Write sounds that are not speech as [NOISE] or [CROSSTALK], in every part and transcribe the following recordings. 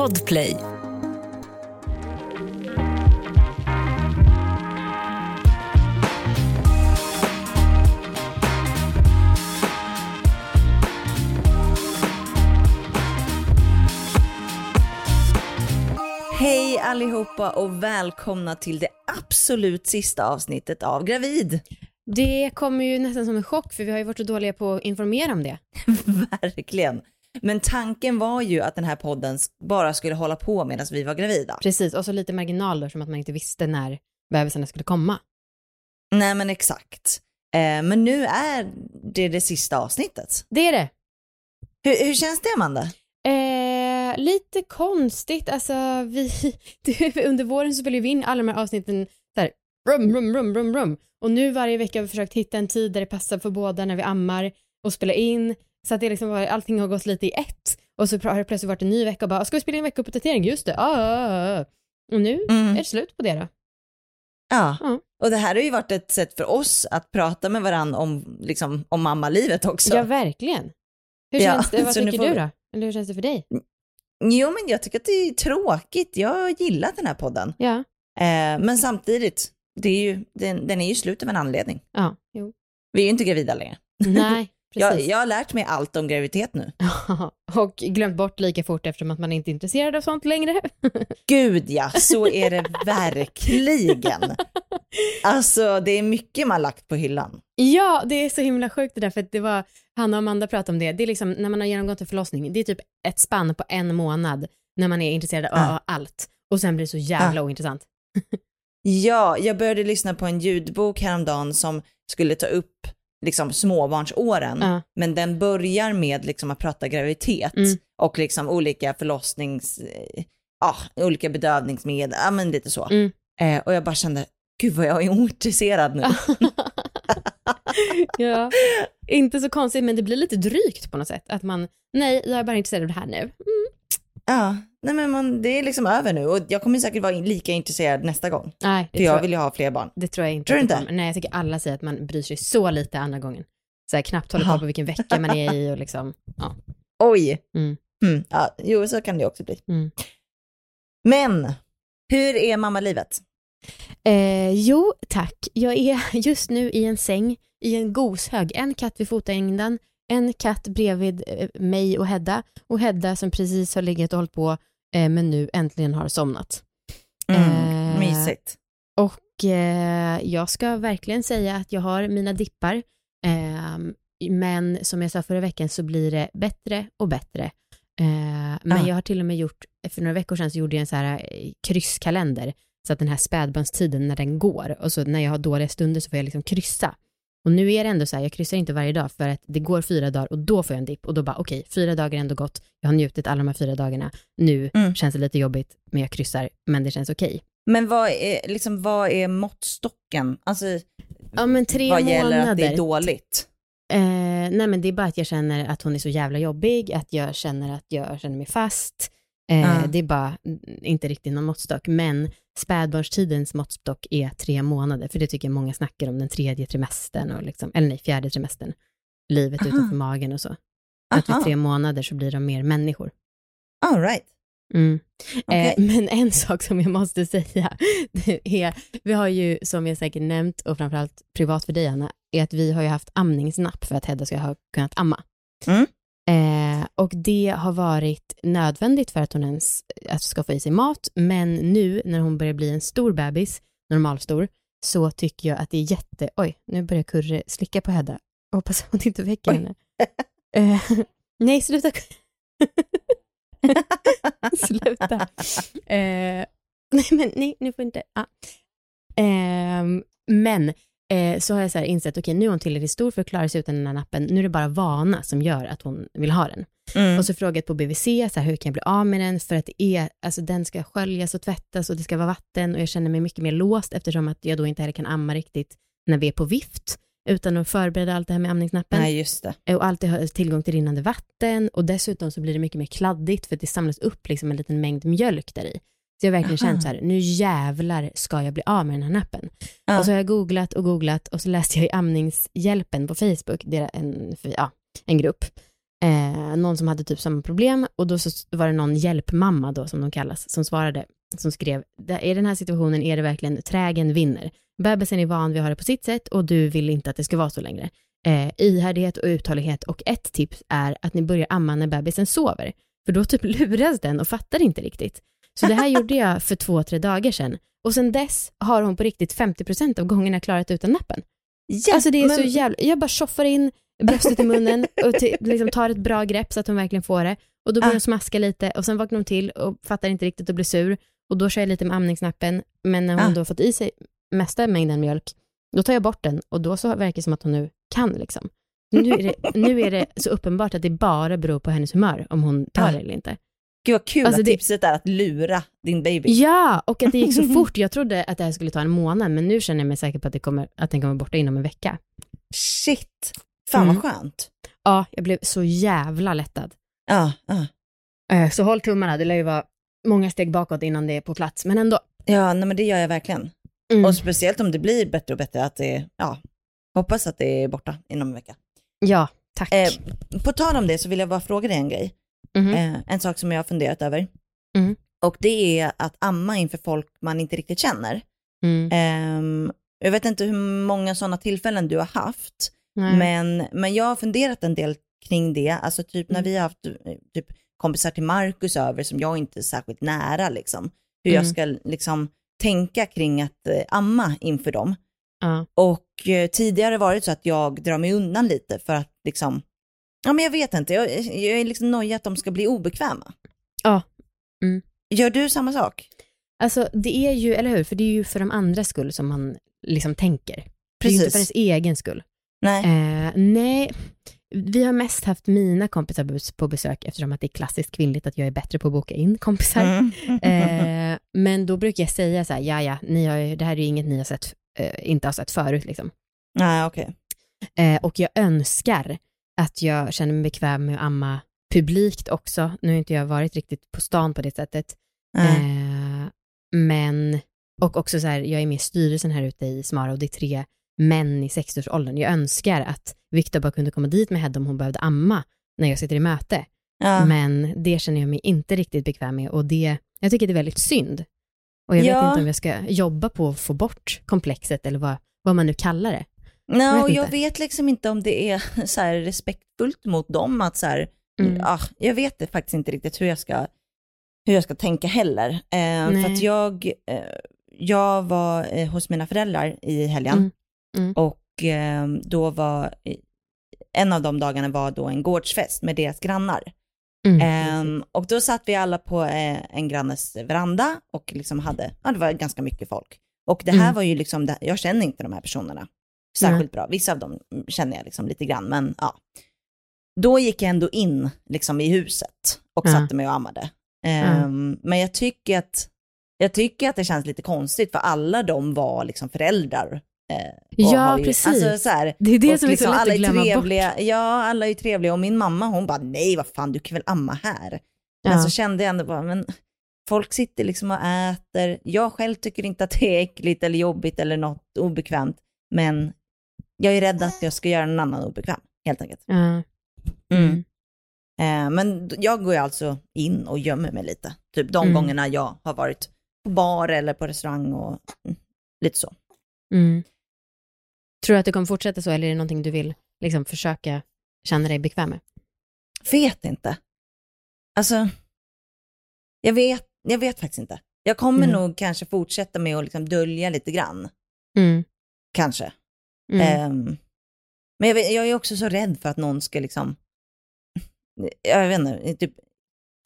Podplay. Hej allihopa och välkomna till det absolut sista avsnittet av Gravid. Det kommer ju nästan som en chock för vi har ju varit så dåliga på att informera om det. [LAUGHS] Verkligen. Men tanken var ju att den här podden bara skulle hålla på medan vi var gravida. Precis, och så lite marginaler som att man inte visste när bebisarna skulle komma. Nej men exakt. Eh, men nu är det det sista avsnittet. Det är det. Hur, hur känns det Amanda? Eh, lite konstigt, alltså vi, [LAUGHS] under våren så spelade vi in alla de här avsnitten så här, rum, rum, rum, rum, rum. Och nu varje vecka har vi försökt hitta en tid där det passar för båda när vi ammar och spela in. Så att det liksom var, allting har gått lite i ett. Och så har det plötsligt varit en ny vecka och bara, ska vi spela in veckouppdatering? Just det, ah, ah, ah. Och nu Mm. är det slut på det då. Ja. Och det här har ju varit ett sätt för oss att prata med varandra om, liksom, om mammalivet också. Ja, verkligen. Hur Ja, känns det? Vad tycker får du då? Eller hur känns det för dig? Jo men jag tycker att det är tråkigt. Jag har gillat den här podden. Ja, Eh, men samtidigt, det är ju, den, den är ju slut av en anledning. ja, jo. Vi är ju inte gravida längre. Nej, [LAUGHS] Jag, jag har lärt mig allt om graviditet nu. [LAUGHS] och glömt bort lika fort eftersom att man inte är intresserad av sånt längre. [LAUGHS] Gud ja, så är det [LAUGHS] verkligen. Alltså det är mycket man lagt på hyllan. ja, det är så himla sjukt det där för att det var, Hanna och Amanda pratade om det, det är liksom när man har genomgått en förlossning, det är typ ett spann på en månad när man är intresserad av Ja. allt och sen blir det så jävla ointressant. Ja, jag började lyssna på en ljudbok häromdagen som skulle ta upp liksom småbarnsåren. Ja. Men den börjar med liksom att prata graviditet Mm. och liksom olika förlossnings, eh, ja, olika bedövningsmedel, ja men lite så. Mm. Eh, och jag bara kände, gud vad jag är ointresserad nu. [LAUGHS] ja, inte så konstigt men det blir lite drygt på något sätt att man, nej jag är bara intresserad av det här nu. Mm. Ja, nej men man, det är liksom över nu och jag kommer säkert vara lika intresserad nästa gång. Nej, För jag vill ju ha fler barn. det tror jag inte. Tror du inte? kommer. Nej, jag tycker alla säger att man bryr sig så lite andra gången. Så här, knappt håller koll på vilken vecka man är i och liksom, ja. Oj! Mm. Mm, ja, jo, så kan det också bli. Mm. Men, hur är mammalivet? Eh, jo, tack. Jag är [LAUGHS] just nu i en säng i en goshög. En katt vid fotändan, en katt bredvid eh, mig och Hedda och Hedda som precis har legat och hållit på eh, men nu äntligen har somnat. Mm, Eh, mysigt. Och eh, jag ska verkligen säga att jag har mina dippar. ehm, men som jag sa förra veckan så blir det bättre och bättre. Eh, men Ah. jag har till och med gjort, för några veckor sedan så gjorde jag en så här eh, krysskalender. Så att den här spädbarnstiden när den går och så när jag har dåliga stunder så får jag liksom kryssa. Och nu är det ändå så här, jag kryssar inte varje dag för att det går fyra dagar och då får jag en dipp och då bara okej, fyra dagar är ändå gått, jag har njutit alla de här fyra dagarna, nu Mm. känns det lite jobbigt men jag kryssar, men det känns okej. Men vad är, liksom, vad är måttstocken? Alltså, Ja men tre vad månader. gäller att det är dåligt? Eh, nej men det är bara att jag känner att hon är så jävla jobbig, att jag känner att jag känner mig fast. Eh, Ja. Det är bara inte riktigt någon måttstock, men spädbarnstidens måttstock är tre månader, för det tycker jag många snackar om, den tredje trimestern, och liksom, eller nej, fjärde trimestern, livet Aha. utanför magen och så. Att vid tre månader så blir de mer människor. All right. Mm. Okej. Eh, [LAUGHS] men en sak som jag måste säga, [LAUGHS] är, vi har ju som jag säkert nämnt och framförallt privat för dig Anna, är att vi har ju haft amningsnapp för att Hedda ska ha kunnat amma. Mm. Eh, och det har varit nödvändigt för att hon ens att ska få i sig mat, men nu när hon börjar bli en stor bebis, normalstor, så tycker jag att det är jätte... Oj, nu börjar Kurre slicka på Hedda. Hoppas [LAUGHS] hon inte väcker Oj. henne. Eh, [LAUGHS] nej, sluta. [LAUGHS] Sluta. Eh, nej, men nej, nu får inte. Ah. Ehm, men eh, så har jag så insett, okej, nu är hon tillräckligt stor för att klara sig utan den här nappen. Nu är det bara vana som gör att hon vill ha den. Mm. Och så frågade jag på BVC, så här, hur kan jag bli av med den? För att det är, alltså den ska sköljas och tvättas och det ska vara vatten och jag känner mig mycket mer låst eftersom att jag då inte heller kan amma riktigt när vi är på vift utan att förbereda allt det här med amningsnappen. Nej, just det. Och alltid ha tillgång till rinnande vatten och dessutom så blir det mycket mer kladdigt för att det samlas upp liksom en liten mängd mjölk där i. Så jag har verkligen Aha. känt så här, nu jävlar ska jag bli av med den här nappen. Ja. Och så har jag googlat och googlat och så läste jag i amningshjälpen på Facebook, det är en, ja, en grupp. eh, någon som hade typ samma problem och då så var det någon hjälpmamma då som de kallas som svarade, som skrev, i den här situationen är det verkligen trägen vinner. Bebisen är van vid att ha det på sitt sätt och du vill inte att det ska vara så längre. Eh, ihärdighet och uthållighet och ett tips är att ni börjar amma när bebisen sover. För då typ [LAUGHS] luras den och fattar inte riktigt. Så det här gjorde jag för två, tre dagar sedan. Och sen dess har hon på riktigt 50% av gångerna klarat utan nappen. Ja, alltså det är men- så jävla, jag bara tjoffar in bröstet i munnen och ty, liksom tar ett bra grepp så att hon verkligen får det. Och då börjar Ah. hon smaska lite och sen vaknar hon till och fattar inte riktigt och blir sur. Och då kör jag lite med amningsnappen, men när hon Ah. då fått i sig mesta mängden mjölk, då tar jag bort den och då så verkar det som att hon nu kan liksom. Nu är, det, nu är det så uppenbart att det bara beror på hennes humör om hon tar Ah. det eller inte. Gud vad kul Alltså att det- tipset är att lura din baby. Ja, och att det gick så [LAUGHS] fort. Jag trodde att det här skulle ta en månad, men nu känner jag mig säker på att, det kommer, att den kommer borta inom en vecka. Shit, fan Mm. vad skönt. Ja, jag blev så jävla lättad. Ja, ja. Eh, Så håll tummarna, det lär ju vara många steg bakåt innan det är på plats, men ändå. ja nej, men det gör jag verkligen. Mm. Och speciellt om det blir bättre och bättre, att det, ja, hoppas att det är borta inom en vecka. Ja, tack. Eh, på tal om det så vill jag bara fråga dig en grej. Eh, en sak som jag har funderat över. Mm. Och det är att amma inför folk man inte riktigt känner. Mm. Ehm, jag vet inte hur många sådana tillfällen du har haft, Nej. men, men jag har funderat en del kring det. Alltså typ när Mm. vi har haft eh, typ, kompisar till Markus över som jag inte är särskilt nära, liksom. hur jag Mm. ska liksom, tänka kring att eh, amma inför dem. Ja. Och eh, tidigare var det så att jag drar mig undan lite för att liksom, ja men jag vet inte, jag, jag är liksom nojig att de ska bli obekväma. Ja. Mm. Gör du samma sak? Alltså det är ju, eller hur, för det är ju för de andras skull som man liksom tänker. Det är ju inte Precis. för ens egen skull. Nej. Eh, nej, vi har mest haft mina kompisar på besök eftersom att det är klassiskt kvinnligt att jag är bättre på att boka in kompisar. Mm. [LAUGHS] Eh, men då brukar jag säga så här, ja ja, ni har, ju- det här är ju inget ni har sett, eh, inte har sett förut liksom. Nej, okej. Eh, och jag önskar att jag känner mig bekväm med att amma publikt också. Nu har inte jag varit riktigt på stan på det sättet. Eh, men, och också så här, jag är med i styrelsen här ute i Smara och det är tre män i 60-årsåldern. Jag önskar att Viktor bara kunde komma dit med Hedda om hon behövde amma när jag sitter i möte. Ja. Men det känner jag mig inte riktigt bekväm med och det, jag tycker det är väldigt synd. Och jag Ja. vet inte om jag ska jobba på att få bort komplexet eller vad, vad man nu kallar det. Nej, Jag vet jag vet liksom inte om det är [LAUGHS] så här respektfullt mot dem att så här, Mm. ja, jag vet det faktiskt inte riktigt hur jag ska, hur jag ska tänka heller. Eh, för att jag, eh, jag var eh, hos mina föräldrar i helgen Mm. Mm. och eh, då var, en av de dagarna var då en gårdsfest med deras grannar. Mm. Ehm, och då satt vi alla på eh, en grannes veranda och liksom hade, ja det var ganska mycket folk. Och det här Mm. var ju liksom, jag känner inte de här personerna särskilt bra. Vissa av dem känner jag liksom lite grann, men ja. Då gick jag ändå in liksom i huset och Ja. satte mig och ammade. Ehm, Men jag tycker, att, jag tycker att det känns lite konstigt för alla de var liksom föräldrar. eh, Ja, ju, precis. Alltså, så här, Det är det som är så lätt alla att glömma trevliga, bort. Ja, alla är trevliga och min mamma hon bara nej vad fan du kan väl amma här. Men Ja. så kände jag ändå bara, men folk sitter liksom och äter. Jag själv tycker inte att det är äckligt eller jobbigt eller något obekvämt. Men jag är rädd att jag ska göra någon annan obekväm, helt enkelt. Ja. Mm. Eh, men jag går ju alltså in och gömmer mig lite. Typ de Mm. gångerna jag har varit på bar eller på restaurang och mm, lite så. Mm. Tror du att det kommer fortsätta så eller är det någonting du vill liksom försöka känna dig bekväm med? Vet inte. Alltså, jag vet, jag vet faktiskt inte. Jag kommer Mm. nog kanske fortsätta med att liksom dölja lite grann. Mm. Kanske. Mm. Ehm, men jag, vet, jag är också så rädd för att någon ska liksom, jag vet inte, typ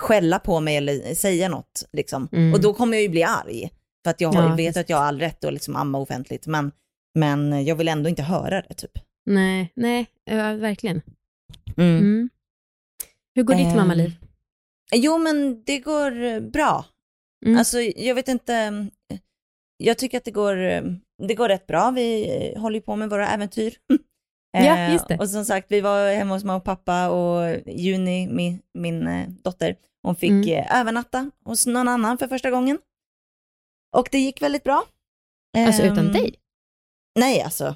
skälla på mig eller säga något. Liksom. Mm. Och då kommer jag ju bli arg. För att jag har, Ja, vet visst. att jag har all rätt att liksom amma offentligt. Men, men jag vill ändå inte höra det typ. Nej, nej, ja, verkligen. Mm. Mm. Hur går ditt Ehm, mammaliv? Jo men det går eh, bra. Mm. Alltså jag vet inte, eh, jag tycker att det går, eh, det går rätt bra. Vi håller ju på med våra äventyr. [LAUGHS] Ja, Eh, just det. Och som sagt, vi var hemma hos mamma och pappa och Juni, min, min eh, dotter, hon fick Mm. eh, övernatta hos någon annan för första gången. Och det gick väldigt bra. Alltså utan Ehm, dig? Nej, alltså.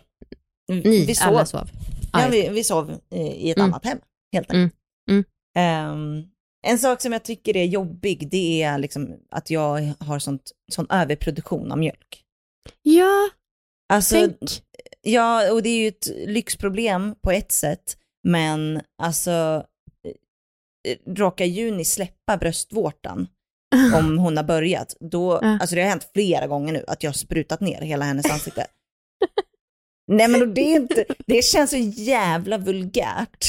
Ni vi sov, alla sov? ja, just vi, vi sov i ett Mm. annat hem, helt enkelt. Mm. Ehm, en sak som jag tycker är jobbig, det är liksom att jag har sånt, sån överproduktion av mjölk. Ja, Alltså, tänk. ja, och det är ju ett lyxproblem på ett sätt, men alltså, eh, råkar Juni släppa bröstvårtan [LAUGHS] om hon har börjat, då, alltså det har hänt flera gånger nu att jag har sprutat ner hela hennes ansikte. [LAUGHS] Nej men det är inte, det känns så jävla vulgärt.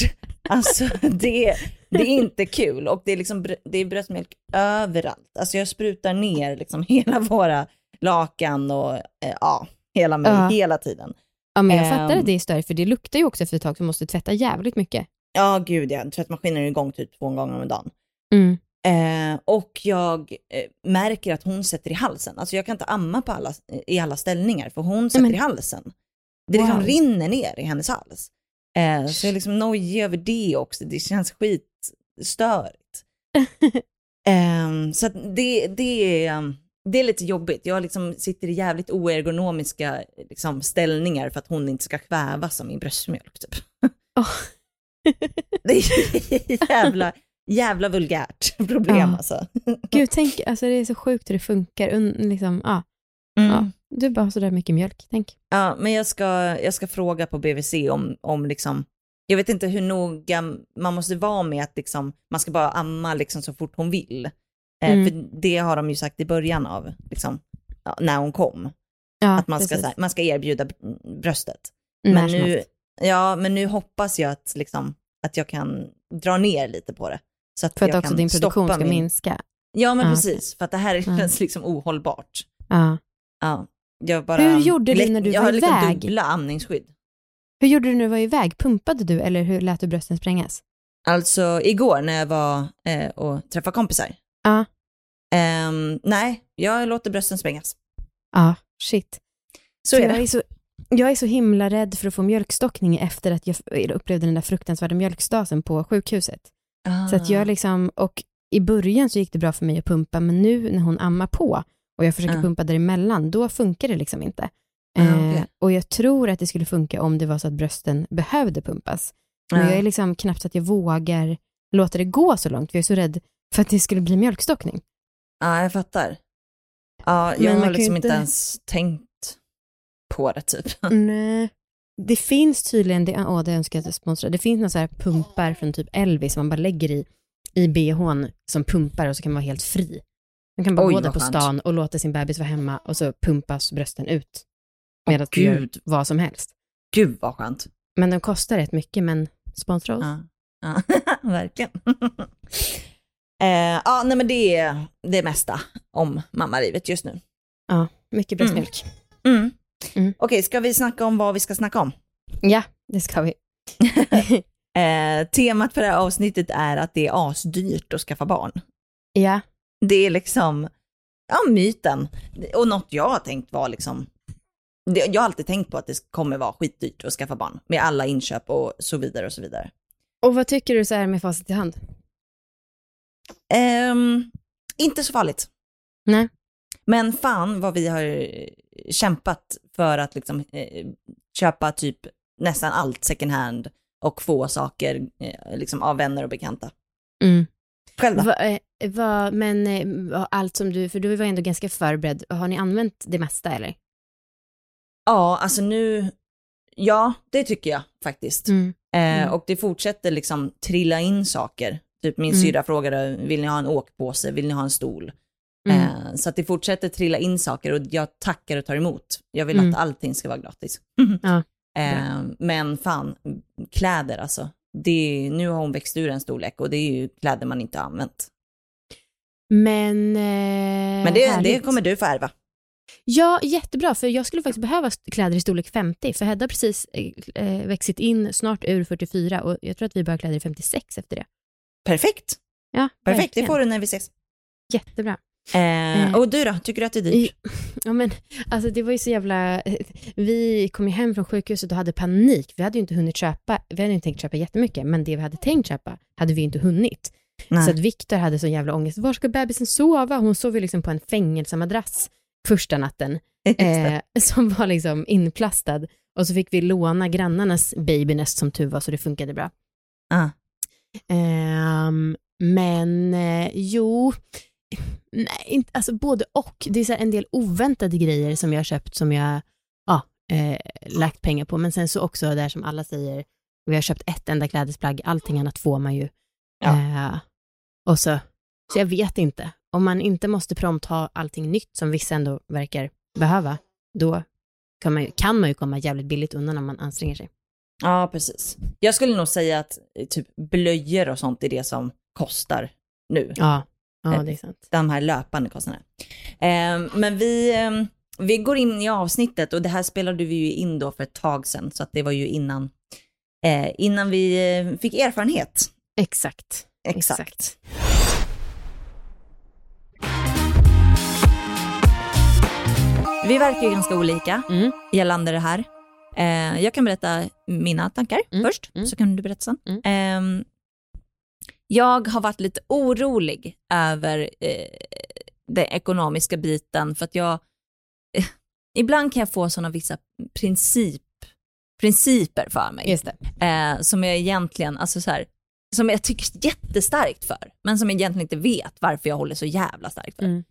Alltså det, det är inte kul och det är liksom, det är bröstmjölk överallt. Alltså jag sprutar ner liksom hela våra lakan och eh, ja, hela mig Ja. hela tiden. Ja, men jag fattar Ehm. att det är större, för det luktar ju också efter ett tag så måste tvätta jävligt mycket. Ja gud ja, tvättmaskinen är igång typ två gånger om dagen. Mm. Eh, och jag eh, märker att hon sätter i halsen. Alltså jag kan inte amma på alla, i alla ställningar för hon sätter men- i halsen. Det liksom Wow. rinner ner i hennes hals. Eh, så jag är liksom nojig över det också. Det känns skitstörigt. [LAUGHS] eh, så det, det, är, det är lite jobbigt. Jag liksom sitter i jävligt oergonomiska liksom, ställningar för att hon inte ska kvävas av min bröstmjölk. Typ. Åh. [LAUGHS] det är jävla, jävla vulgärt problem Ja. alltså. Gud, tänk, alltså det är så sjukt hur det funkar. Un, liksom, ja. Mm. Ja. Du bara har sådär mycket mjölk, tänk. Ja, men jag ska, jag ska fråga på BVC om, om liksom, jag vet inte hur noga man måste vara med att liksom, man ska bara amma liksom så fort hon vill. Eh, Mm. För det har de ju sagt i början av, liksom, när hon kom, Ja, att man ska, här, man ska erbjuda bröstet. När Men nu, ja, men nu hoppas jag att, liksom, att jag kan dra ner lite på det. Så att För att jag också kan din produktion ska min- minska. Ja, men Ja. precis, för att det här känns liksom ohållbart. Ja. Ja, jag bara, Hur gjorde du när du jag var har liksom iväg? dubbla amningsskydd. Hur gjorde du när du var iväg? Pumpade du eller hur lät du brösten sprängas? Alltså igår när jag var eh, och träffade kompisar. Ja. Ehm, nej, jag låter brösten sprängas. Ja, shit. Så är jag, det. är så, jag är så himla rädd för att få mjölkstockning efter att jag upplevde den där fruktansvärda mjölkstasen på sjukhuset. Så att Ah. jag liksom, och i början så gick det bra för mig att pumpa, men nu när hon ammar på och jag försöker Ja. pumpa däremellan, då funkar det liksom inte. Ja, Eh, okej. och jag tror att det skulle funka om det var så att brösten behövde pumpas. Men Ja. jag är liksom knappt så att jag vågar låta det gå så långt, för jag är så rädd för att det skulle bli mjölkstockning. Ja, jag fattar. Ja, Men jag man har liksom inte inte- ens tänkt på det typ. [LAUGHS] Nej. Det finns tydligen, det, åh, det önskar jag att jag sponsrar, det finns några så här pumpar från typ Elvis som man bara lägger i, i bhn som pumpar och så kan man vara helt fri. Man kan bara Oj, gå där på skönt. stan och låta sin bebis vara hemma och så pumpas brösten ut. Medan Åh, du gör Gud. vad som helst. Gud vad skönt. Men de kostar rätt mycket, men sponsra oss. Ja, ja. [LAUGHS] verkligen. [LAUGHS] eh, ja, nej men det är det mesta om mammalivet just nu. Mycket bröstmjölk. Mm. Mm. Okej, ska vi snacka om vad vi ska snacka om? Ja, det ska vi. [LAUGHS] Eh, temat för det här avsnittet är att det är asdyrt att skaffa barn. ja, Det är liksom, ja myten. Och något jag har tänkt var liksom, det, jag har alltid tänkt på att det kommer vara skitdyrt att skaffa barn. Med alla inköp och så vidare och så vidare. och vad tycker du så här med facit i hand? Ehm, inte så farligt. Nej. Men fan vad vi har kämpat för att liksom eh, köpa typ nästan allt second hand och få saker eh, liksom av vänner och bekanta. Mm. Själva? Va, eh, va, men eh, allt som du, för du var ändå ganska förberedd, har ni använt det mesta eller? Ja, alltså nu, ja det tycker jag faktiskt. Mm. Eh, Mm. Och det fortsätter liksom trilla in saker. Typ min Mm. syrra frågade, vill ni ha en åkpåse, vill ni ha en stol? Mm. Eh, så att det fortsätter trilla in saker och jag tackar och tar emot. Jag vill Mm. att allting ska vara gratis. [LAUGHS] Ja, eh, men fan, kläder alltså. Det, nu har hon växt ur en storlek och det är ju kläder man inte har använt. Men, eh, Men det, det kommer du få ärva. Ja, jättebra, för jag skulle faktiskt behöva kläder i storlek 50, för Hedda har precis eh, växit in snart ur 44 och jag tror att vi börjar kläder i 56 efter det. Perfekt. Ja, Perfekt, verkligen. det får du när vi ses. Jättebra. Eh, Eh. och du då, tycker du att det är dyrt? [LAUGHS] Ja, men alltså det var ju så jävla... Vi kom ju hem från sjukhuset och hade panik. Vi hade ju inte hunnit köpa, vi hade ju inte tänkt köpa jättemycket, men det vi hade tänkt köpa hade vi inte hunnit. Nej. Så att Viktor hade så jävla ångest. Var ska bebisen sova? Hon sov ju liksom på en fängelsemadrass första natten, [LAUGHS] eh, som var liksom inplastad. Och så fick vi låna grannarnas babynest som tur var, så det funkade bra. Ah. Ehm, men eh, jo, nej, inte, alltså både och. Det är så en del oväntade grejer som jag har köpt som jag ja, eh, lagt pengar på. Men sen så också där som alla säger, vi har köpt ett enda klädesplagg, allting annat får man ju. Ja. Eh, och så, så jag vet inte. Om man inte måste prompt ha allting nytt som vissa ändå verkar behöva, då kan man, ju, kan man ju komma jävligt billigt undan om man anstränger sig. Ja, precis. Jag skulle nog säga att eh, typ blöjor och sånt är det som kostar nu. Ja, ja det är sant. De här löpande kostnaderna. Eh, men vi, eh, vi går in i avsnittet och det här spelade vi ju in då för ett tag sedan, så att det var ju innan, eh, innan vi eh, fick erfarenhet. Exakt. Exakt. Vi verkar ju ganska olika Mm. gällande det här. Eh, jag kan berätta mina tankar Mm, först, mm. så kan du berätta sen. Mm. Ehm, jag har varit lite orolig över eh, den ekonomiska biten för att jag, eh, ibland kan jag få sådana vissa princip, principer för mig eh, som jag egentligen, alltså så här, som jag tycker jättestarkt för, men som jag egentligen inte vet varför jag håller så jävla starkt för. Mm.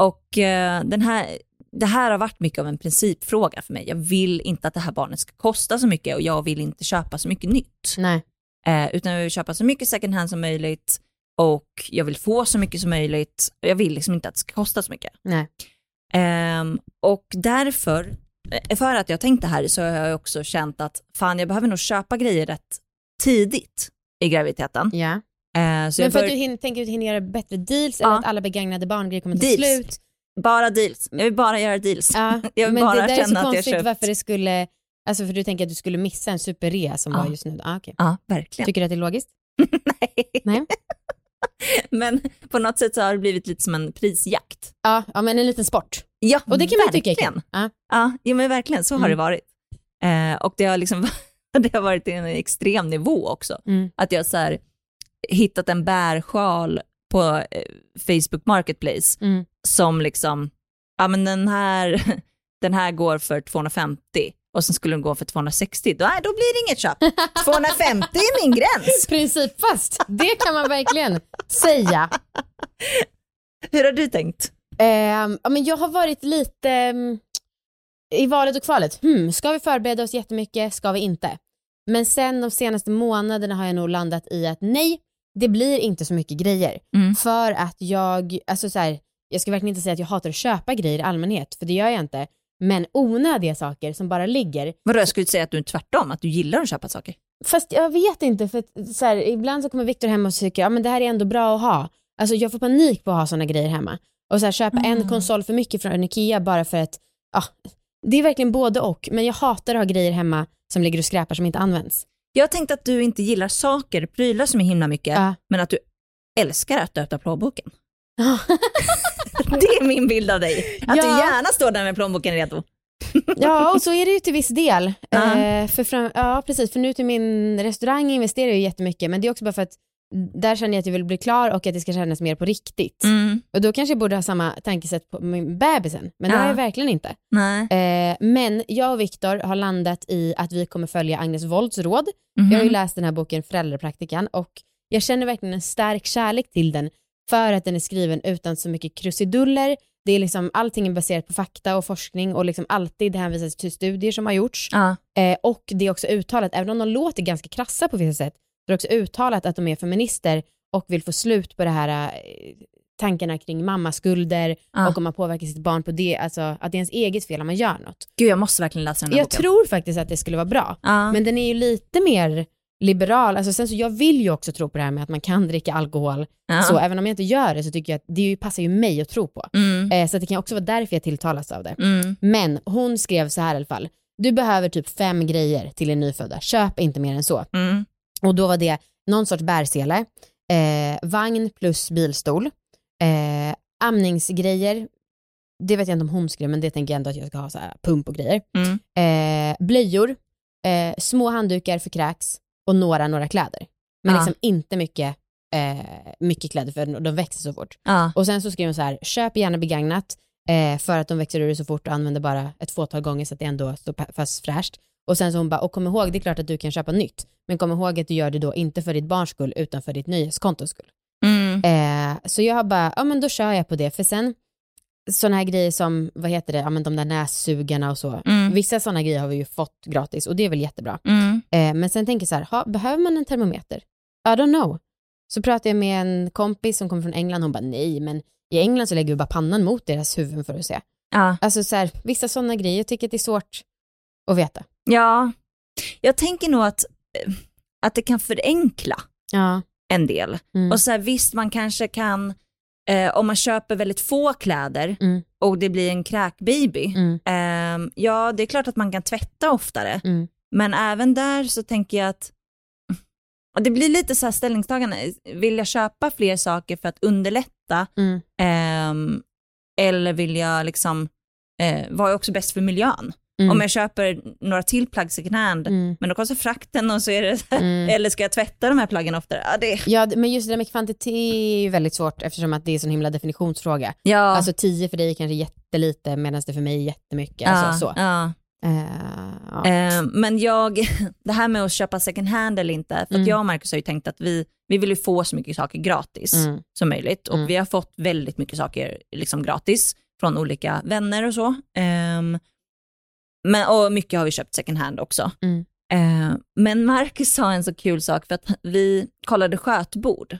Och eh, den här, det här har varit mycket av en principfråga för mig. Jag vill inte att det här barnet ska kosta så mycket och jag vill inte köpa så mycket nytt. Eh, utan jag vill köpa så mycket second hand som möjligt och jag vill få så mycket som möjligt. Jag vill liksom inte att det ska kosta så mycket. Nej. Ehm, och därför, eh, för att jag tänkt det här så har jag också känt att fan jag behöver nog köpa grejer rätt tidigt i graviditeten. Ja. Eh, Men för bör, att du hin- tänker att du hinner göra bättre deals eller Ja. att alla begagnade barngrejer kommer ta Deals. slut? Bara deals, jag vill bara göra deals. Ja. [LAUGHS] Jag vill Men bara det där är så känna att jag konstigt köpt. varför det skulle, alltså för du tänker att du skulle missa en superrea som Ja. var just nu. Ah, okay. Ja, verkligen. Tycker du att det är logiskt? [LAUGHS] Nej. Nej. Men på något sätt så har det blivit lite som en prisjakt. Ja, ja men en liten sport. Ja, Och det kan man ju tycka verkligen. Ja. Ja, ja men verkligen, så har Mm. det varit. Eh, och det har, liksom, [LAUGHS] det har varit en extrem nivå också. Mm. Att jag så här, hittat en bärsjal på eh, Facebook Marketplace Mm. Som liksom, ja men den här, [LAUGHS] den här går för 250 och sen skulle den gå för 260, då, nej, då blir det inget köp. [LAUGHS] 250 är min gräns. [LAUGHS] Principfast, det kan man verkligen säga. Hur har du tänkt? Ja, men jag har varit lite mm, i valet och kvalet. Hmm, ska vi förbereda oss jättemycket? Ska vi inte? Men sen de senaste månaderna har jag nog landat i att nej, det blir inte så mycket grejer. Mm. För att jag, alltså så här, jag ska verkligen inte säga att jag hatar att köpa grejer i allmänhet, för det gör jag inte. Men onödiga saker som bara ligger. Vadå, jag skulle säga att du är tvärtom, att du gillar att köpa saker. Fast jag vet inte, för att, så här, ibland så kommer Viktor hem och tycker ja men det här är ändå bra att ha. Alltså jag får panik på att ha sådana grejer hemma. Och så här, köpa en Mm. konsol för mycket från Ikea bara för att, ja, det är verkligen både och. Men jag hatar att ha grejer hemma som ligger och skräpar som inte används. Jag tänkte att du inte gillar saker, prylar som är himla mycket, Ja. men att du älskar att öppna plånboken. [LAUGHS] [LAUGHS] Det är min bild av dig. Att du Ja. gärna står där med plånboken redo. [LAUGHS] Ja, och så är det ju till viss del. Ja. Eh, för fram, ja, precis. För nu till min restaurang investerar jag ju jättemycket, men det är också bara för att där känner jag att jag vill bli klar och att det ska kännas mer på riktigt. Mm. Och då kanske jag borde ha samma tankesätt på min bebisen, men det Ja. har jag verkligen inte. Nej. Eh, men jag och Viktor har landat i att vi kommer följa Agnes Wolds råd. Mhm. Jag har ju läst den här boken Föräldrapraktikan och jag känner verkligen en stark kärlek till den för att den är skriven utan så mycket krusiduller. Det är liksom, allting är baserat på fakta och forskning och liksom alltid hänvisas till studier som har gjorts. Ja. Eh, och det är också uttalat, även om de låter ganska krassa på vissa sätt, så är det också uttalat att de är feminister och vill få slut på det här eh, tankarna kring mammaskulder Ja. och om man påverkar sitt barn på det, alltså att det är ens eget fel om man gör något. Gud, jag måste verkligen läsa den här Jag boken. tror faktiskt att det skulle vara bra, Ja. men den är ju lite mer liberal, alltså sen så jag vill ju också tro på det här med att man kan [LAUGHS] dricka alkohol, ja. så även om jag inte gör det så tycker jag att det ju passar ju mig att tro på. Mm. Eh, så det kan också vara därför jag tilltalas av det. Mm. Men hon skrev så här i alla fall, du behöver typ fem grejer till din nyfödda, köp inte mer än så. Mm. Och då var det någon sorts bärsele, eh, vagn plus bilstol, eh, amningsgrejer, det vet jag inte om hon skrev men det tänker jag ändå att jag ska ha så här pump och grejer. Mm. Eh, blöjor, eh, små handdukar för kräks och några, några kläder. Men Ja. liksom inte mycket, eh, mycket kläder för de växer så fort. Ja. Och sen så skrev hon så här, köp gärna begagnat eh, för att de växer ur så fort och använder bara ett fåtal gånger så att det ändå står fast fräscht. Och sen så hon bara, och kom ihåg, det är klart att du kan köpa nytt, men kom ihåg att du gör det då inte för ditt barns skull, utan för ditt nöjeskontos skull. Mm. Eh, så jag bara, ja men då kör jag på det, för sen sådana här grejer som, vad heter det, ja men de där nässugarna och så. Mm. Vissa sådana grejer har vi ju fått gratis och det är väl jättebra. Mm. Eh, men sen tänker jag så här, ha, behöver man en termometer? I don't know. Så pratade jag med en kompis som kommer från England, hon bara nej men i England så lägger vi bara pannan mot deras huvuden för att se. Ja. Alltså så här, vissa sådana grejer, jag tycker att det är svårt att veta. ja, jag tänker nog att, eh, att det kan förenkla Ja. en del. Mm. Och så här, visst, man kanske kan, eh, om man köper väldigt få kläder Mm. och det blir en kräkbaby, Mm. ehm, ja det är klart att man kan tvätta oftare. Mm. Men även där så tänker jag att [LAUGHS] det blir lite så här ställningstagande, vill jag köpa fler saker för att underlätta ehm, eller vill jag liksom, eh, vad är också bäst för miljön? Mm. Om jag köper några till plagg second hand, Mm. men då kostar frakten och så är det Mm. eller ska jag tvätta de här plaggen oftare? Ja, det, Ja, men just det där med kvantitet är ju väldigt svårt eftersom att det är en sån himla definitionsfråga. ja, Alltså 10 för dig är kanske jättelite medan det för mig är jättemycket. Alltså, så. ja. Eh, ja. Eh, men jag, [LAUGHS] det här med att köpa second hand eller inte, för Mm. jag och Marcus har ju tänkt att vi, vi vill ju få så mycket saker gratis Mm. som möjligt och Mm. vi har fått väldigt mycket saker liksom gratis från olika vänner och så. Ehm, men, och mycket har vi köpt second hand också. Mm. Eh, men Marcus sa en så kul sak för att vi kollade skötbord,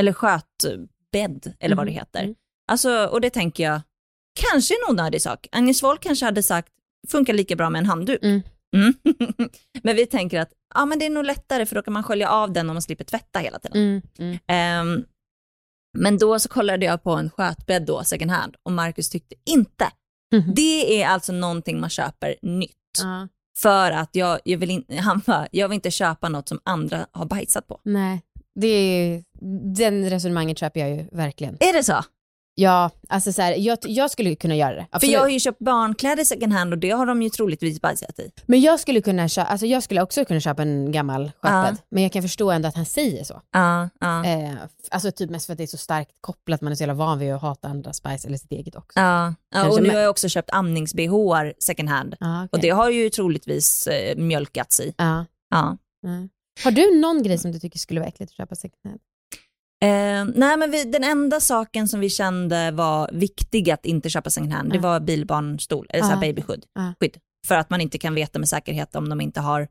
eller skötbädd eller vad det Mhm. heter. Mm. Alltså, och det tänker jag, kanske en onödig sak. Agnes Wold kanske hade sagt, funkar lika bra med en handduk. Mm. Mm. [LAUGHS] men vi tänker att ja, men det är nog lättare för då kan man skölja av den om man slipper tvätta hela tiden. Mm. Mm. Ehm, men då så kollade jag på en skötbädd då, second hand, och Marcus tyckte inte. Mhm. Det är alltså någonting man köper nytt. Ja. För att jag, jag, vill in, han bara, jag vill inte köpa något som andra har bajsat på. Nej, det är, den resonemanget köper jag ju verkligen. Är det så? Ja, alltså så här, jag, jag skulle kunna göra det. För Absolut. jag har ju köpt barnkläder second hand och det har de ju troligtvis bajsat i. Men jag skulle, kunna köpa, alltså jag skulle också kunna köpa en gammal skötbädd. Men jag kan förstå ändå att han säger så. Ja, ja. Eh, alltså typ mest för att det är så starkt kopplat, man är så jävla van vid att hata andras bajs eller sitt eget också. Ja, ja och nu har jag också köpt amnings-bh second hand. Ah, okej. Och det har ju troligtvis eh, mjölkats i. Ja. Ja. Mm. Har du någon grej som du tycker skulle vara äckligt att köpa second hand? Eh, nej men vi, den enda saken som vi kände var viktig att inte köpa second hand, det Ja. var bilbarnstol, eller så här Ja. babyskydd. Ja. Skydd. För att man inte kan veta med säkerhet om de inte har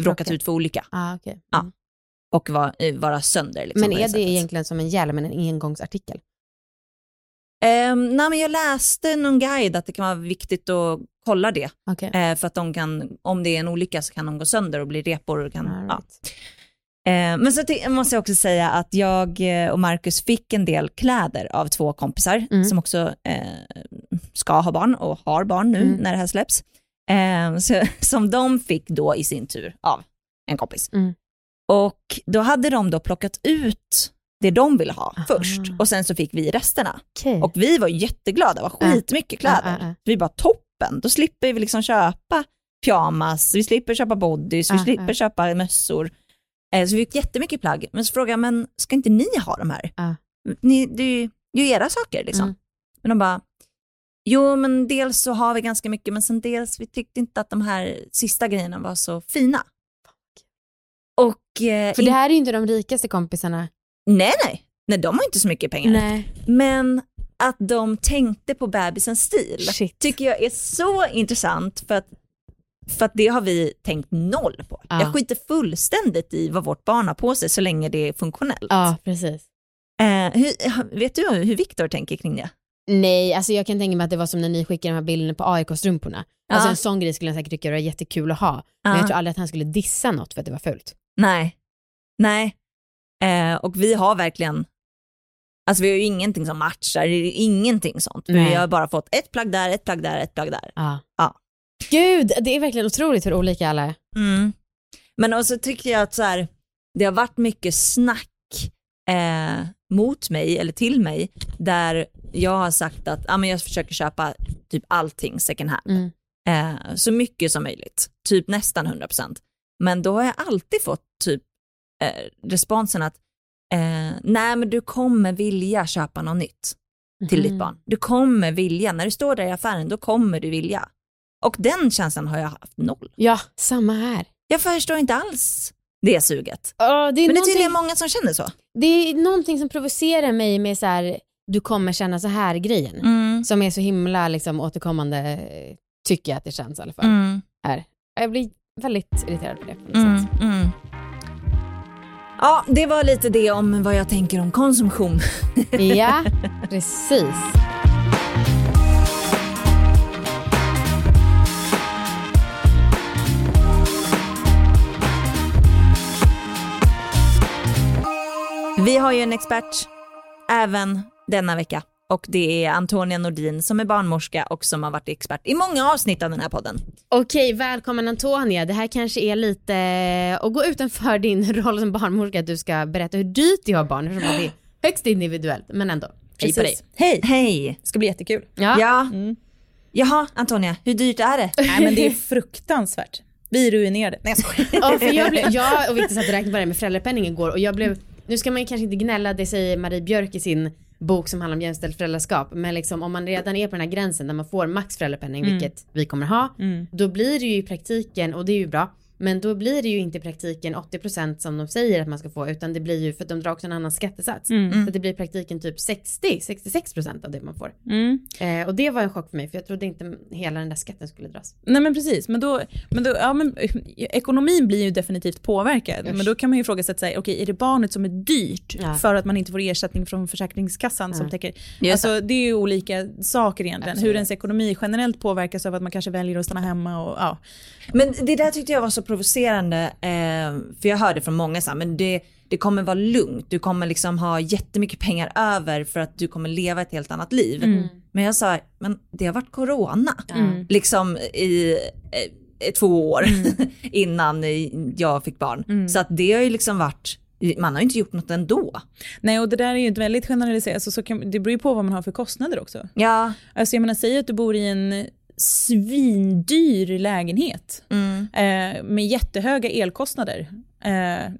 råkat ut för olycka Ah, okay. Ja, Mm. och var, eh, vara sönder. Liksom, Men är det sättet. egentligen som en hjälm, en engångsartikel? Eh, nej men jag läste någon guide att det kan vara viktigt att kolla det. Okej. Eh, för att de kan, om det är en olycka så kan de gå sönder och bli repor. Och kan, All ja. Eh, men så måste jag också säga att jag eh, och Marcus fick en del kläder av två kompisar Mm. som också eh, ska ha barn och har barn nu Mm. när det här släpps. Så, [LAUGHS] som de fick då i sin tur av en kompis. Mm. Och då hade de då plockat ut det de ville ha Aha. först och sen så fick vi resterna. Okej. Och vi var jätteglada, det var Ja. skitmycket kläder. Ja, ja, ja. Vi bara toppen, då slipper vi liksom köpa pyjamas, vi slipper köpa bodys, vi slipper köpa mössor. Eh, Så vi fick jättemycket plagg. Men så frågade jag, men ska inte ni ha de här? Ja. Ni, det är ju det är ju era saker liksom. Mm. Men de bara, jo men dels så har vi ganska mycket, men sen dels vi tyckte inte att de här sista grejerna var så fina. Och, eh, För det här är ju inte de rikaste kompisarna. nej nej, nej de har inte så mycket pengar. Nej. Men att de tänkte på bebisens stil Shit. tycker jag är så intressant för att, för att det har vi tänkt noll på. Ja. Jag skiter fullständigt i vad vårt barn har på sig så länge det är funktionellt. Ja, precis. Eh, hur, vet du hur Viktor tänker kring det? Nej, alltså jag kan tänka mig att det var som när ni skickade de här bilderna på AIK-strumporna. Alltså Ja. en sån grej skulle han säkert tycka var jättekul att ha. Men Ja. jag tror aldrig att han skulle dissa något för att det var fult. Nej. Nej. Eh, och vi har verkligen, alltså vi har ju ingenting som matchar, det är ingenting sånt. Nej. Vi har bara fått ett plagg där, ett plagg där, ett plagg där. Ja. Ja. Gud, det är verkligen otroligt hur olika alla är. Mm. Men också tycker jag att så här, det har varit mycket snack eh, mot mig eller till mig där jag har sagt att ah, men jag försöker köpa typ allting second hand. Mm. Eh, så mycket som möjligt, typ nästan 100%. Men då har jag alltid fått typ eh, responsen att eh, nej men du kommer vilja köpa något nytt till ditt Mhm. barn. Du kommer vilja, när du står där i affären då kommer du vilja. Och den känslan har jag haft noll. Ja, samma här. Jag förstår inte alls det suget. Ja, det, är Men det är tydligen många som känner så. det är någonting som provocerar mig med så här, du kommer känna så här grejen. Mm. Som är så himla liksom, återkommande, tycker jag att det känns i alla fall. Mm. Här. Jag blir väldigt irriterad på det. På något Mm. sätt. Mm. Ja, det var lite det om vad jag tänker om konsumtion. [LAUGHS] Ja, precis. Vi har ju en expert även denna vecka och det är Antonia Nordin som är barnmorska och som har varit expert i många avsnitt av den här podden. Okej, välkommen Antonia. Det här kanske är lite att gå utanför din [LAUGHS] roll som barnmorska, att du ska berätta hur dyrt det är att ha barn, eftersom det är högst individuellt, men ändå. Hej på dig. Precis. Hej, Hej! det ska bli jättekul. Ja. Ja, Mm. jaha Antonia, hur dyrt är det? Nej men det är fruktansvärt. Vi är ruinerade. Nej jag skojar. Ja, för jag, blev, jag och Victor satt och räknade på det med föräldrapenning igår och jag blev, nu ska man ju kanske inte gnälla, det säger Marie Björk i sin bok som handlar om jämställt föräldraskap, men liksom om man redan är på den här gränsen där man får max föräldrapenning, Mm. vilket vi kommer ha, Mm. då blir det ju i praktiken, och det är ju bra, men då blir det ju inte i praktiken 80% som de säger att man ska få, utan det blir ju, för att de drar också en annan skattesats. Mm. Så att det blir i praktiken typ 60-66% av det man får. Mm. Eh, och det var en chock för mig, för jag trodde inte hela den där skatten skulle dras. Nej men precis, men då, men då ja, men, eh, ekonomin blir ju definitivt påverkad. Usch. Men då kan man ju ifrågasätta sig, okej är det barnet som är dyrt Ja. för att man inte får ersättning från Försäkringskassan som Ja. täcker, Just alltså det är ju olika saker egentligen. Absolut. Hur ens ekonomi generellt påverkas av att man kanske väljer att stanna hemma och ja. Men det där tyckte jag var så provocerande, eh, för jag hörde från många så här, men det, det kommer vara lugnt, du kommer liksom ha jättemycket pengar över för att du kommer leva ett helt annat liv. Mm. Men jag sa, men det har varit corona, Mm. liksom i eh, två år [LAUGHS] innan jag fick barn. Mm. Så att det har ju liksom varit, man har ju inte gjort något ändå. Nej och det där är ju väldigt generaliserat, alltså, så kan, det beror ju på vad man har för kostnader också. Ja, Alltså jag menar säg att du bor i en svindyr lägenhet mm. eh, med jättehöga elkostnader. Eh,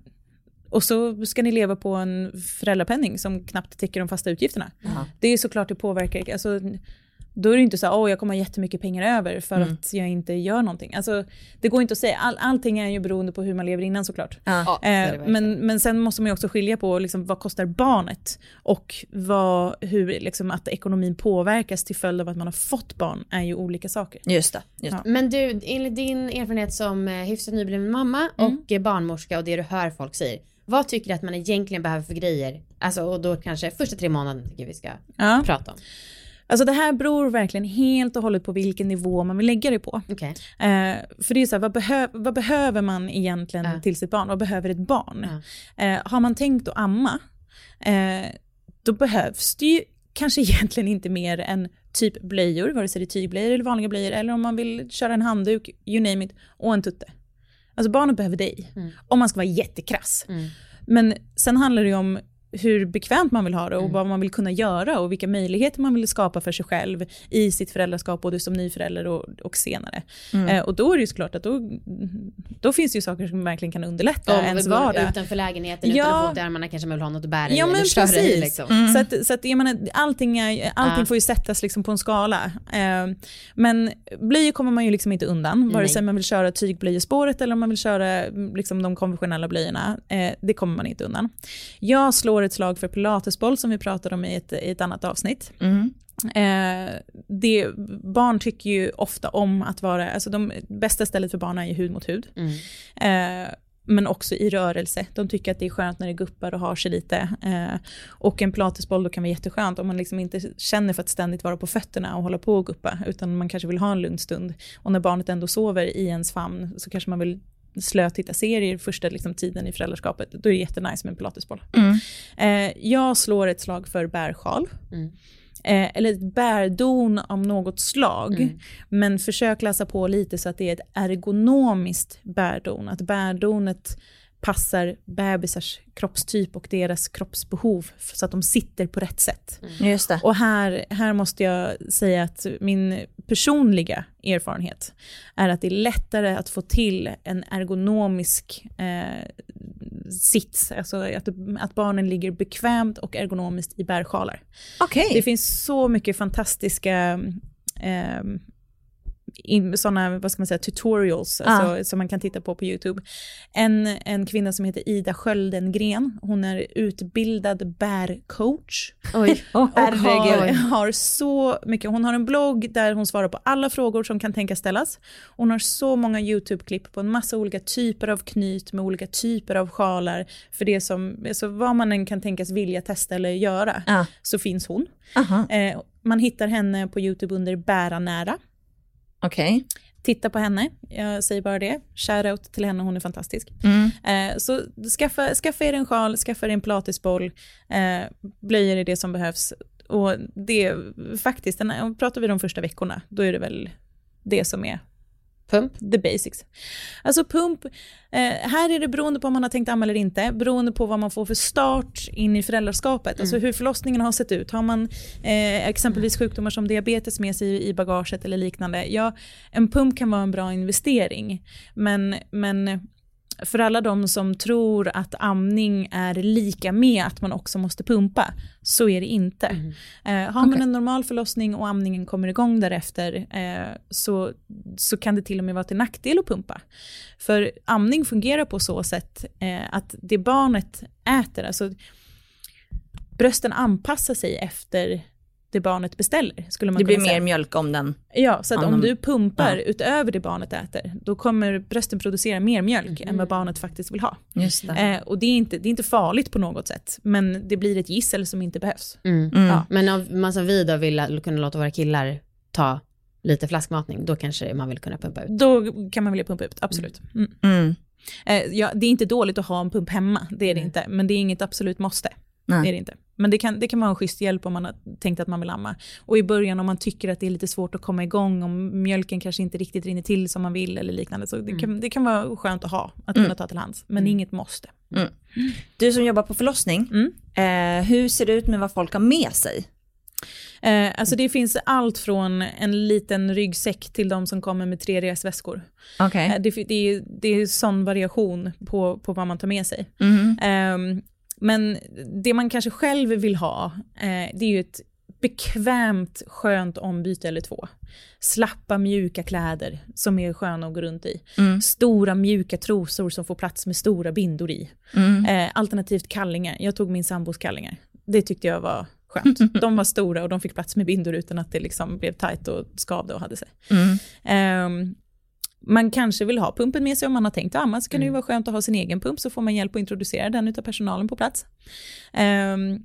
och så ska ni leva på en föräldrapenning som knappt täcker de fasta utgifterna. Ja. Det är såklart det påverkar, alltså, då är det inte så att jag kommer ha jättemycket pengar över för Mm. att jag inte gör någonting. Alltså, det går inte att säga, All, allting är ju beroende på hur man lever innan såklart. Ja. Ja, Eh, men, men sen måste man ju också skilja på liksom, vad kostar barnet och vad, hur liksom, att ekonomin påverkas till följd av att man har fått barn är ju olika saker. Just det. Just det. Men du, enligt din erfarenhet som eh, hyfsat nybliven mamma Mm. och eh, barnmorska och det du hör folk säger. Vad tycker du att man egentligen behöver för grejer? Alltså och då kanske första tre månaderna tycker vi ska Ja. prata om. Alltså det här beror verkligen helt och hållet på vilken nivå man vill lägga det på. Okej. Eh, för det är så här, vad, behö vad behöver man egentligen Ja. till sitt barn? Vad behöver ett barn? Eh, har man tänkt att amma, eh, då behövs det ju kanske [LAUGHS] egentligen inte mer än typ blöjor, vare sig det är tygblöjor eller vanliga blöjor, eller om man vill köra en handduk, you name it, och en tutte. Alltså barnet behöver dig, Mm. om man ska vara jättekrass. Mm. Men sen handlar det ju om hur bekvämt man vill ha det och Mm. vad man vill kunna göra och vilka möjligheter man vill skapa för sig själv i sitt föräldraskap, både som ny förälder och, och senare. Mm. Eh, och då är det ju såklart att då, då finns det ju saker som verkligen kan underlätta Om vi ens går vardag. utanför lägenheten Ja. utan att få där man kanske man vill ha något att bära i Ja, eller men köra i precis. liksom. Mm. Så att, så att jag menar, allting, är, allting Ja. får ju sättas liksom på en skala. Eh, men blöjor kommer man ju liksom inte undan, vare sig man vill köra tygblöjespåret eller om man vill köra mm, liksom de konventionella blöjorna. Eh, det kommer man inte undan. Jag slår ett slag för pilatesboll som vi pratade om i ett, i ett annat avsnitt. Mm. Eh, det, barn tycker ju ofta om att vara, alltså de bästa stället för barn är ju hud mot hud. Mm. Eh, men också i rörelse. De tycker att det är skönt när det guppar och har sig lite. Eh, och en pilatesboll då kan vara jätteskönt om man liksom inte känner för att ständigt vara på fötterna och hålla på och guppa, utan man kanske vill ha en lugn stund. Och när barnet ändå sover i ens famn så kanske man vill slöt titta serier första liksom, tiden i föräldraskapet. Då är det jättenice med en pilatesboll. Mm. Eh, jag slår ett slag för bärsjal. Mm. Eh, eller ett bärdon av något slag. Mm. Men försök läsa på lite så att det är ett ergonomiskt bärdon. Att bärdonet passar bebisars kroppstyp och deras kroppsbehov så att de sitter på rätt sätt. Just det. Och här, här måste jag säga att min personliga erfarenhet är att det är lättare att få till en ergonomisk eh, sits, alltså att, att barnen ligger bekvämt och ergonomiskt i bärsjalar. Okej. Det finns så mycket fantastiska eh, såna, vad ska man säga, tutorials alltså, som man kan titta på på YouTube. En, en kvinna som heter Ida Sköldengren, hon är utbildad bärcoach. Oj. [LAUGHS] Åh, Och har, har så mycket, hon har en blogg där hon svarar på alla frågor som kan tänkas ställas. Hon har så många YouTube-klipp på en massa olika typer av knyt med olika typer av sjalar. För det som, alltså vad man än kan tänkas vilja testa eller göra, Ja. så finns hon. Eh, man hittar henne på YouTube under Bära nära. Okej. Titta på henne, jag säger bara det. Shoutout till henne, hon är fantastisk. Mm. Eh, så skaffa, skaffa er en sjal, skaffa er en pilatesboll, eh, blöjor är det som behövs. Och det är faktiskt, den- pratar vi de första veckorna, då är det väl det som är Pump. the basics. Alltså pump, eh, här är det beroende på om man har tänkt amma eller inte, beroende på vad man får för start in i föräldraskapet, alltså hur förlossningen har sett ut. Har man eh, exempelvis sjukdomar som diabetes med sig i, i bagaget eller liknande, ja, en pump kan vara en bra investering, men, men för alla de som tror att amning är lika med att man också måste pumpa, så är det inte. Eh, har man Okej. en normal förlossning och amningen kommer igång därefter eh, så, så kan det till och med vara till nackdel att pumpa. För amning fungerar på så sätt eh, att det barnet äter, alltså brösten anpassar sig efter det barnet beställer, skulle man Det blir säga. mer mjölk om den. Ja, så att om Om- du pumpar ja. utöver det barnet äter, då kommer brösten producera mer mjölk än vad barnet faktiskt vill ha. Just det. Eh, och det är, inte, det är inte farligt på något sätt, men det blir ett gissel som inte behövs. Mm. Mm. Ja. Men om man som vi då vill kunna låta våra killar ta lite flaskmatning, då kanske man vill kunna pumpa ut. Då kan man vilja pumpa ut, absolut. Mm. Mm. Eh, ja, det är inte dåligt att ha en pump hemma, det är det inte, men det är inget absolut måste. Nej. Det är det inte. Men det kan, det kan vara en schysst hjälp om man har tänkt att man vill amma. Och i början om man tycker att det är lite svårt att komma igång, om mjölken kanske inte riktigt rinner till som man vill eller liknande, så det, kan, det kan vara skönt att ha, att kunna ta till hands, men inget måste. Du som jobbar på förlossning, Mm. eh, hur ser det ut med vad folk har med sig? Eh, alltså det finns allt från en liten ryggsäck till de som kommer med tre resväskor. Okej. Eh, det, det, är, det är sån variation på, på vad man tar med sig. Ehm, men det man kanske själv vill ha, eh, det är ju ett bekvämt, skönt ombyte eller två. Slappa, mjuka kläder som är sköna att gå runt i. Mm. Stora, mjuka trosor som får plats med stora bindor i. Mm. Eh, alternativt kallingar. Jag tog min sambos kallingar. Det tyckte jag var skönt. [LAUGHS] De var stora och de fick plats med bindor utan att det liksom blev tajt och skavde och hade sig. Mm. Ehm, man kanske vill ha pumpen med sig om man har tänkt att amma, så kan det ju vara skönt att ha sin egen pump, så får man hjälp att introducera den utav personalen på plats. Ehm,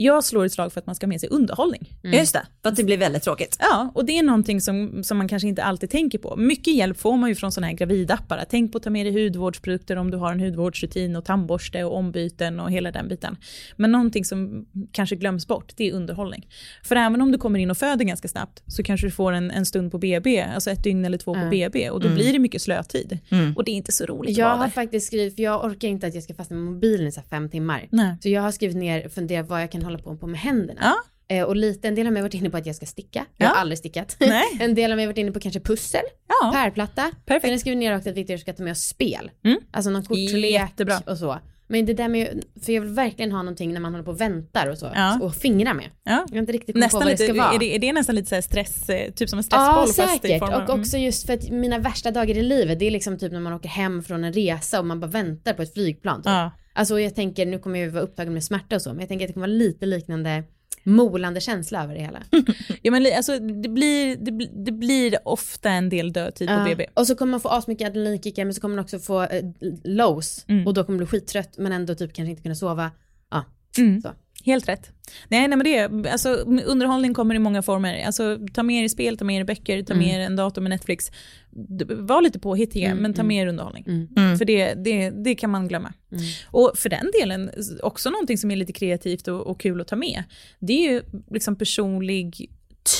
jag slår ett slag för att man ska ha med sig underhållning. Just det, för att det blir väldigt tråkigt. Ja, och det är någonting som, som man kanske inte alltid tänker på. Mycket hjälp får man ju från sådana här gravidappar. Tänk på att ta med dig hudvårdsprodukter om du har en hudvårdsrutin och tandborste och ombyten och hela den biten. Men någonting som kanske glöms bort, det är underhållning. För även om du kommer in och föder ganska snabbt så kanske du får en, en stund på BB, alltså ett dygn eller två på. BB och då blir det mycket slötid. Mm. Och det är inte så roligt Jag har faktiskt skrivit, för jag orkar inte att jag ska fastna med mobilen i så fem timmar. Nej. Så jag har skrivit ner funderat vad jag kan hålla på med händerna. Ja. Eh, och lite, en del av mig har varit inne på att jag ska sticka. Jag Ja. har aldrig stickat. [LAUGHS] Nej. en del av mig har varit inne på kanske pussel, Ja, pärlplatta. perfekt. Sen skrivit ner också att Victor ska ta med oss spel. Mm. Alltså någon kortlek Jättebra. och så. Men det där med, för jag vill verkligen ha någonting när man håller på och väntar och så. Ja. Och fingra med. ja. Jag har inte riktigt kommit på vad lite, det ska vara. är, det, är det nästan lite så stress, eh, typ som en Ja, stressboll i säkert. Och också just för att mina värsta dagar i livet, det är liksom typ när man åker hem från en resa och man bara väntar på ett flygplan. Typ. Ja. Alltså jag tänker, nu kommer jag ju vara upptagen med smärta och så, men jag tänker att det kommer vara lite liknande molande känsla över det hela. [LAUGHS] Ja, men alltså, det, blir, det, blir- det blir ofta en del dödtid på Ja. BB. Och så kommer man få asmycket adrenalinkickar men så kommer man också få eh, lows Mm. och då kommer man bli skittrött men ändå typ kanske inte kunna sova. Ja, Mm. så. Helt rätt. Nej, nej men det, alltså, underhållning kommer i många former. Alltså, ta med er spel, ta med er böcker, ta med er en dator med Netflix. Var lite påhittiga, Mm, men ta mm. med er underhållning. Mm. Mm. För det, det, det kan man glömma. Mm. Och för den delen, också någonting som är lite kreativt och, och kul att ta med, det är ju liksom personlig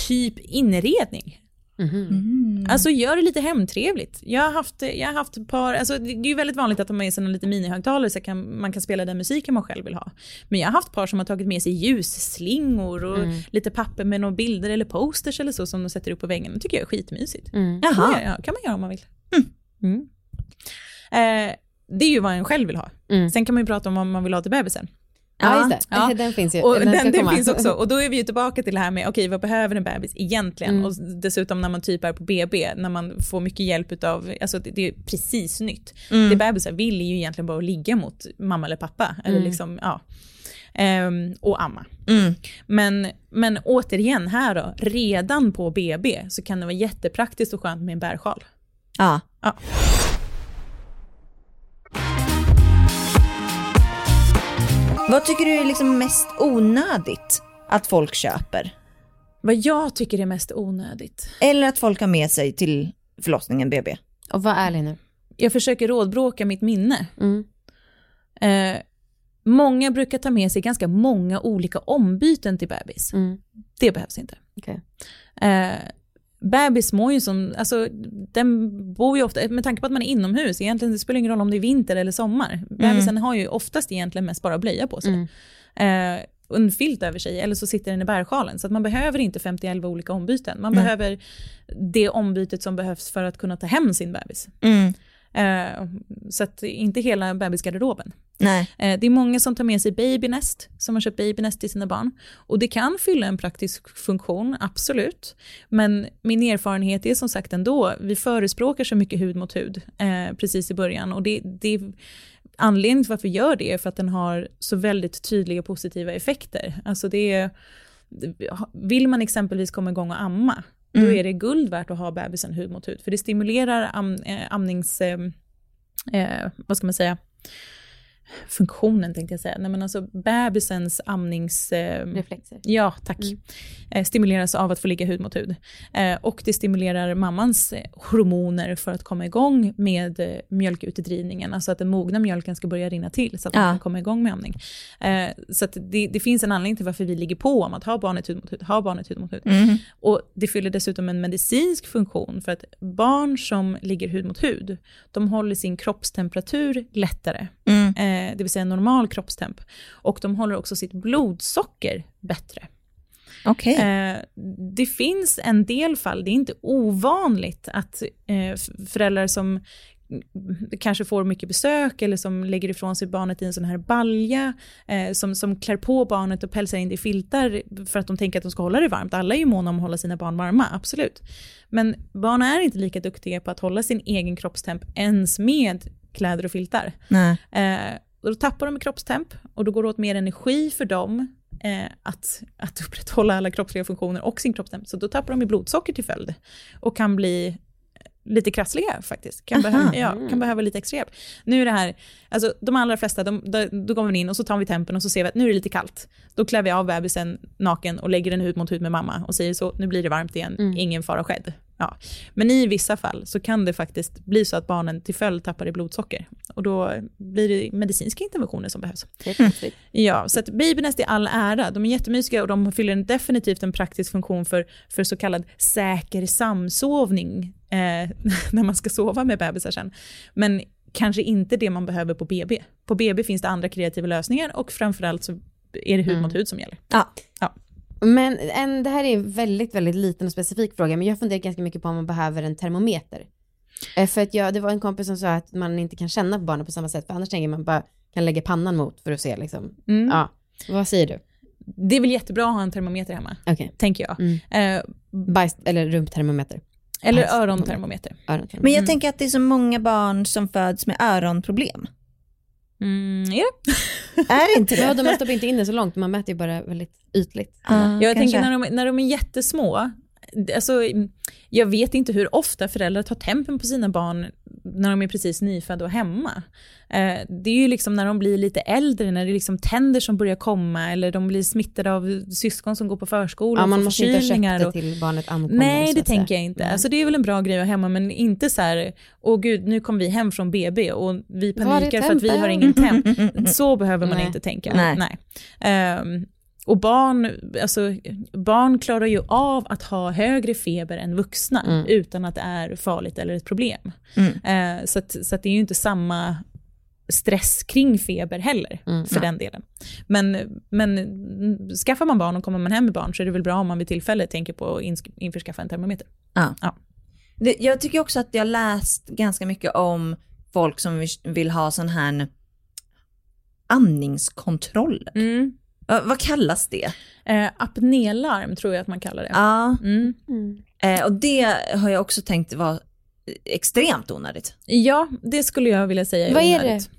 typ inredning. Mhm. Mm. Alltså gör det lite hemtrevligt. Jag har haft, jag har haft ett par, alltså det är ju väldigt vanligt att de har med sig en liten minihögtalare så kan, man kan spela den musiken man själv vill ha. Men jag har haft par som har tagit med sig ljusslingor och Mm. lite papper med några bilder eller posters eller så som de sätter upp på väggen. Det tycker jag är skitmysigt. Mm. Kan Jaha. man, göra, kan man göra om man vill. Mm. Eh, det är ju vad en själv vill ha. Mm. Sen kan man ju prata om vad man vill ha till bebisen. Ja, just det. Ja. Den finns ju. Och Den den, finns också. [LAUGHS] Och då är vi ju tillbaka till det här med, okej vad behöver en bebis egentligen? Mm. Och dessutom när man typ är på BB, när man får mycket hjälp av, alltså det, det är precis nytt. Mm. Det bebisar vill är ju egentligen bara att ligga mot mamma eller pappa, eller Mm. liksom, ja. Ehm, och amma. Mm. Men, men återigen här då, redan på BB så kan det vara jättepraktiskt och skönt med en bärsjal. Ja. Ja. Vad tycker du är liksom mest onödigt att folk köper? Vad jag tycker är mest onödigt. Eller att folk har med sig till förlossningen BB? Och var ärlig nu. Jag försöker rådbråka mitt minne. Mm. Eh, många brukar ta med sig ganska många olika ombyten till bebis. Mm. Det behövs inte. Okej. Eh, bebis mår ju som, alltså den bor ju ofta, med tanke på att man är inomhus, egentligen det spelar ingen roll om det är vinter eller sommar. Bebisen har ju oftast egentligen mest bara blöja på sig. Mm. Eh, en filt över sig eller så sitter den i bärsjalen. Så att man behöver inte 50 olika ombyten. Man Nej. behöver det ombytet som behövs för att kunna ta hem sin bebis. Mm. Eh, så att inte hela bebisgarderoben. Nej. Eh, Det är många som tar med sig babynest, som har köpt babynest till sina barn. Och det kan fylla en praktisk funktion, absolut. Men min erfarenhet är som sagt ändå, vi förespråkar så mycket hud mot hud eh, precis i början. Och det, det, anledningen till varför vi gör det är för att den har så väldigt tydliga positiva effekter. Alltså det är, vill man exempelvis komma igång och amma, då Mm. är det guld värt att ha bebisen hud mot hud. För det stimulerar am, eh, amnings... Eh, vad ska man säga? Funktionen tänkte jag säga. Nej, men alltså bebisens amnings... Eh, Reflexer. ja, tack. Mm. Eh, stimuleras av att få ligga hud mot hud. Eh, och det stimulerar mammans eh, hormoner för att komma igång med eh, mjölkutdrivningen. Alltså att den mogna mjölken ska börja rinna till så att man Ja. kan komma igång med amning. Eh, så det, det finns en anledning till varför vi ligger på om att ha barnet hud mot hud, ha barnet hud mot hud. Mm. Och det fyller dessutom en medicinsk funktion för att barn som ligger hud mot hud, de håller sin kroppstemperatur lättare, Mm. Eh, det vill säga normal kroppstemp. Och de håller också sitt blodsocker bättre. Okej. Eh, det finns en del fall, det är inte ovanligt att eh, föräldrar som kanske får mycket besök eller som lägger ifrån sig barnet i en sån här balja, eh, som, som klär på barnet och pälsar in det i filtar för att de tänker att de ska hålla det varmt. Alla är ju måna om att hålla sina barn varma, absolut. Men barn är inte lika duktiga på att hålla sin egen kroppstemp ens med kläder och filtar. Nej. Eh, och då tappar de i kroppstemp och då går det åt mer energi för dem eh, att, att upprätthålla alla kroppsliga funktioner och sin kroppstemp. Så då tappar de i blodsocker till följd och kan bli lite krassliga faktiskt. Kan, behöva, ja, kan behöva lite extra hjälp. Nu är det här, alltså de allra flesta, de, de, då går vi in och så tar vi tempen och så ser vi att nu är det lite kallt. Då klär vi av bebisen naken och lägger den hud mot hud med mamma och säger så, nu blir det varmt igen, Mm. ingen fara skedd. Ja. Men i vissa fall så kan det faktiskt bli så att barnen till följd tappar i blodsocker. Och då blir det medicinska interventioner som behövs. Ja, så att babynest är all ära. De är jättemysiga och de fyller en definitivt en praktisk funktion för, för så kallad säker samsovning eh, [LAUGHS] när man ska sova med bebisar sen. Men kanske inte det man behöver på BB. På BB finns det andra kreativa lösningar och framförallt så är det hud Mm. mot hud som gäller. Ja. Men en, det här är en väldigt, väldigt liten och specifik fråga, men jag funderar ganska mycket på om man behöver en termometer. Eh, För att jag, det var en kompis som sa att man inte kan känna på barnet på samma sätt, för annars tänker man bara kan lägga pannan mot för att se liksom. Mm. Ja, vad säger du? Det är väl jättebra att ha en termometer hemma, Okej. tänker jag. Mm. Eh, Bajs eller rumptermometer. Eller Bajs- örontermometer. Örontermometer. Men jag Mm. tänker att det är så många barn som föds med öronproblem. Mm, ja. [LAUGHS] Är det inte Ja, det? de man stoppar inte in det så långt, man mäter ju bara väldigt ytligt. Ja, Jag kanske. tänker när de, när de är jättesmå, alltså, jag vet inte hur ofta föräldrar tar tempen på sina barn när de är precis nyfödda och hemma. Eh, det är ju liksom när de blir lite äldre, när det är liksom tänder som börjar komma eller de blir smittade av syskon som går på förskola Ja, man måste inte Och, det till barnet ankommer. Nej, det tänker jag inte. Nej. Alltså, det är väl en bra grej att ha hemma, men inte så här, åh gud, nu kom vi hem från BB och vi panikar för att vi har ingen temp. [LAUGHS] Så behöver man Nej. inte tänka. Nej. Ehm, och barn, alltså, barn klarar ju av att ha högre feber än vuxna Mm. utan att det är farligt eller ett problem. Mm. Eh, så att, så att det är ju inte samma stress kring feber heller, Mm. för den delen. Men, men skaffar man barn och kommer man hem med barn så är det väl bra om man vid tillfälle tänker på att införskaffa en termometer. Det, jag tycker också att jag läst ganska mycket om folk som vill, vill ha sån här andningskontroller. Mm. Va, vad kallas det? Eh, apnélarm tror jag att man kallar det. Ja, Mm. eh, och det har jag också tänkt var extremt onödigt. Ja, det skulle jag vilja säga är Vad är onödigt.